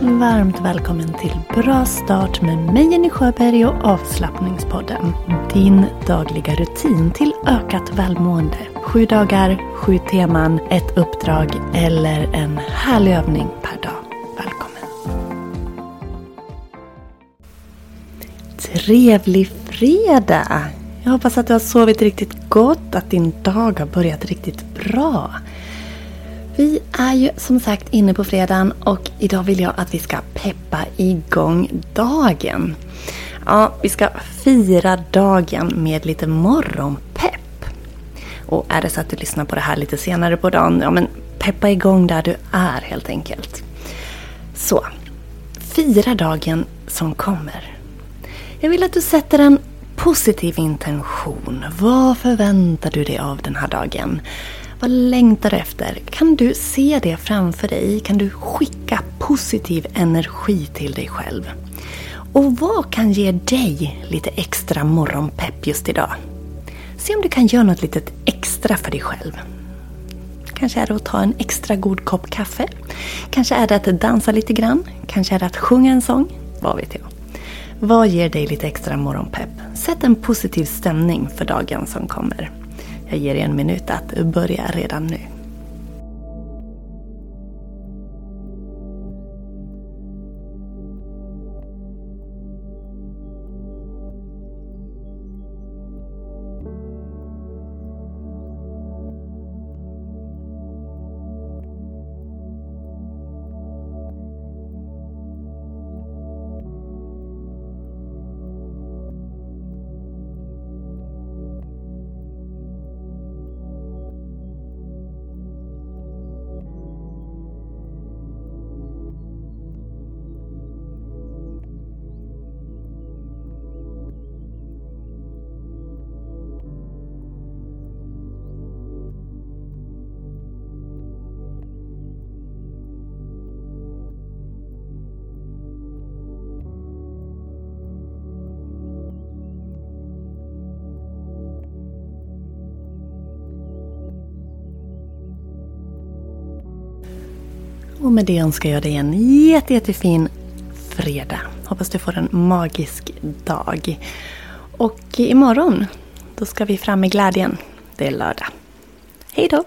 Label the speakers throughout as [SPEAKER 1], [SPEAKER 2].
[SPEAKER 1] Varmt välkommen till Bra start med mig Jenny Sjöberg och avslappningspodden. Din dagliga rutin till ökat välmående. Sju dagar, sju teman, ett uppdrag eller en härlig övning per dag. Välkommen! Trevlig fredag! Jag hoppas att du har sovit riktigt gott, att din dag har börjat riktigt bra. Vi är ju som sagt inne på fredagen och idag vill jag att vi ska peppa igång dagen. Ja, vi ska fira dagen med lite morgonpepp. Och är det så att du lyssnar på det här lite senare på dagen, ja men peppa igång där du är helt enkelt. Så, fira dagen som kommer. Jag vill att du sätter en positiv intention. Vad förväntar du dig av den här dagen? Vad längtar du efter? Kan du se det framför dig? Kan du skicka positiv energi till dig själv? Och vad kan ge dig lite extra morgonpepp just idag? Se om du kan göra något litet extra för dig själv. Kanske är det att ta en extra god kopp kaffe. Kanske är det att dansa lite grann. Kanske är det att sjunga en sång. Vad vet jag. Vad ger dig lite extra morgonpepp? Sätt en positiv stämning för dagen som kommer. Jag ger er en minut att börja redan nu. Och med det önskar jag dig en jätte, jättefin fredag. Hoppas du får en magisk dag. Och imorgon, då ska vi fram med glädjen. Det är lördag. Hej då!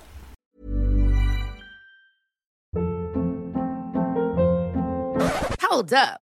[SPEAKER 2] Hold up.